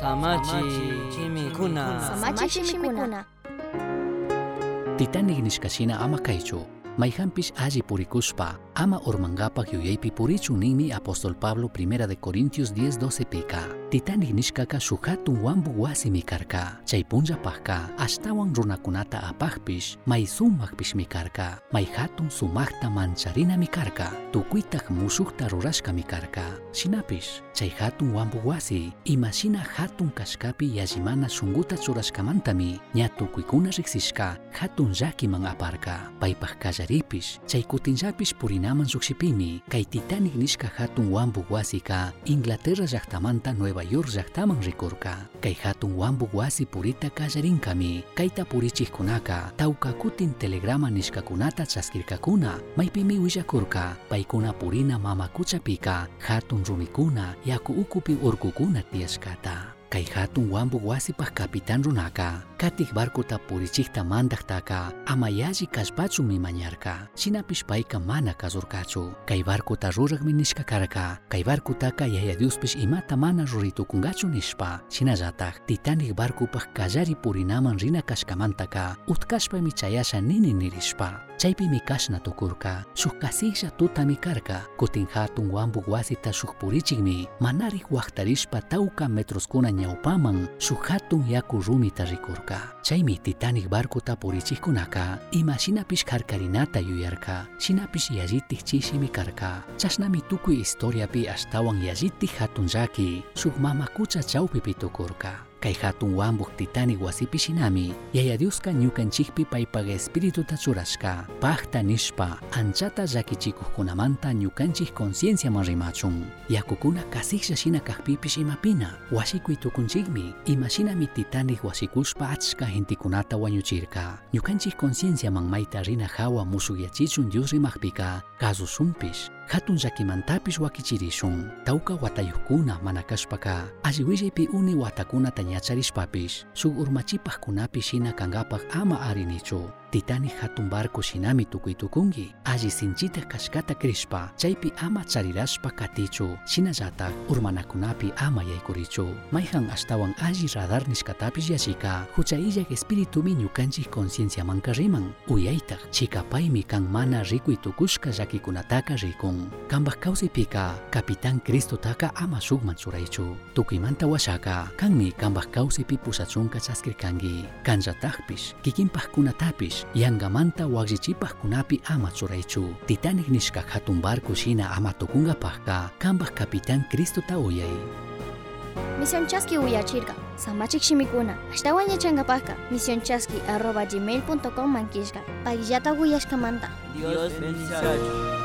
Samachi chimikuna. Samachi shimikuna. Titanic nishkashina ama kaichu. Mayhampish alli purikuspa, ama urmangapak yuyaypi purichu ninmi apóstol Pablo primera de Corintios 10 12 pika. Titanic nishkaka shuhatun wambu wasi mikarka. Chay punllapajka, ashtawan runakunata apajpish, may sumakpish mikarka. May hatun sumakta mancharina mikarka. Tukuytak mushukta rurashka mikarka. Shinapish, chay hatun wambu wasi, imashina hatun kashkapi yajimana shunguta churashkamantami, nya tukuykuna riksishka, hatun llakiman aparka. Paypaj kallaripish, chay kutinllapish purinaman shukshipimi, kay Titanic nishka hatun wambu wasi ka, Inglaterra llaktamanta Nueva York llaktaman rikurka. Kay hatun wambu wasi purita kallarinkami, kayta purichikkunaka, tawka kutin telegrama nishkakunata chaskirkakuna, maypimi willakurka, paykuna purina mama kuchapika, hatun rumikuna, yaku ukupi urkukuna tiyashkata. Kay hatun wambu wasipaj kapitan runaka, katik barkuta purichikta mandaktaka, ama yalli kashpachu mimañarka, shinapish payka mana kasurkachu. Kay barkuta ruragmi nishka karka, kay barkutaka yaya Diospish imata mana ruritukungachu nishpa, shinallatak Titanic barkupaj kallari purinaman rina kashkamantaka, utkashpami chayasha nini nirishpa. Chaypi mi kashna tukurka, shuk kasilla tutami karka, kutin hatun wambu wasita shuk purichikmi, manarik waktarishpa tawka metroskuna ñawpaman, shuk hatun yaku rumita rikurka. Chaymi Titanic barkuta purichikkunaka, ima shinapish karkarinata yuyarka, shinapish yallitik chishimi karka. Chashnami tukuy historiapi ashtawan yallitik hatun llaki, shuk mamakucha chawpipi tukurka. Kay hatun wambuk Titanic wasipi shinami, yaya Dioska ñukanchikpi paypaga espirituta churashka, pajta nishpa, anchata llakichikuqkunamanta ñukanchik concienciaman rimachun. Yakukuna kasiksha shina kajpipish imapina, wasikuy tukunchikmi, imashinami Titanic wasikushpa achka gentikunata wañuchirka. Ñukanchik concienciaman mayta rina hawa musuyachichun Dios rimaqpika, kasusunpish, hatun llakimantapish wakichirishun. Tawka watayukkuna mana kashpaka. Alli willaypi uni watakunata ñacharishpapish shuk urmachipajkunapi shina kankapaj ama arinichu Titanic hatun barco shinami tukuy tukunki alli sinchita kashkata krishpa chaypi ama charirashpa katichu. Shinallatak urmanakunapi ama yaykurichu. Mayjan ashtawan alli radar nishkatapish yachika. Huchayillak espiritumi ñukanchik concienciamanka riman. Uyaytak chikapaymi kan mana rikuy tukushka llakikunataka rikun. Kambak kawsaypika Kapitan Cristotaka ama shukman churaychu. Tukuymanta washaka kanmi kambak kawsaypi pusachunka chaskirkanki. Kanllatakpish, kikinpajkunatapish, yangamanta waklichipajkunapi ama churaychu. Titanic nishka hatun barco shina ama tukunkapajka kambak Kapitan Cristota uyay. Misión Chasqui uyachirka. Samachik shimikuna. Ashtawan yachangapaka. Misión Chasqui arroba gmail.com mankishka. Pagillata uyashkamanta. Dios bendice.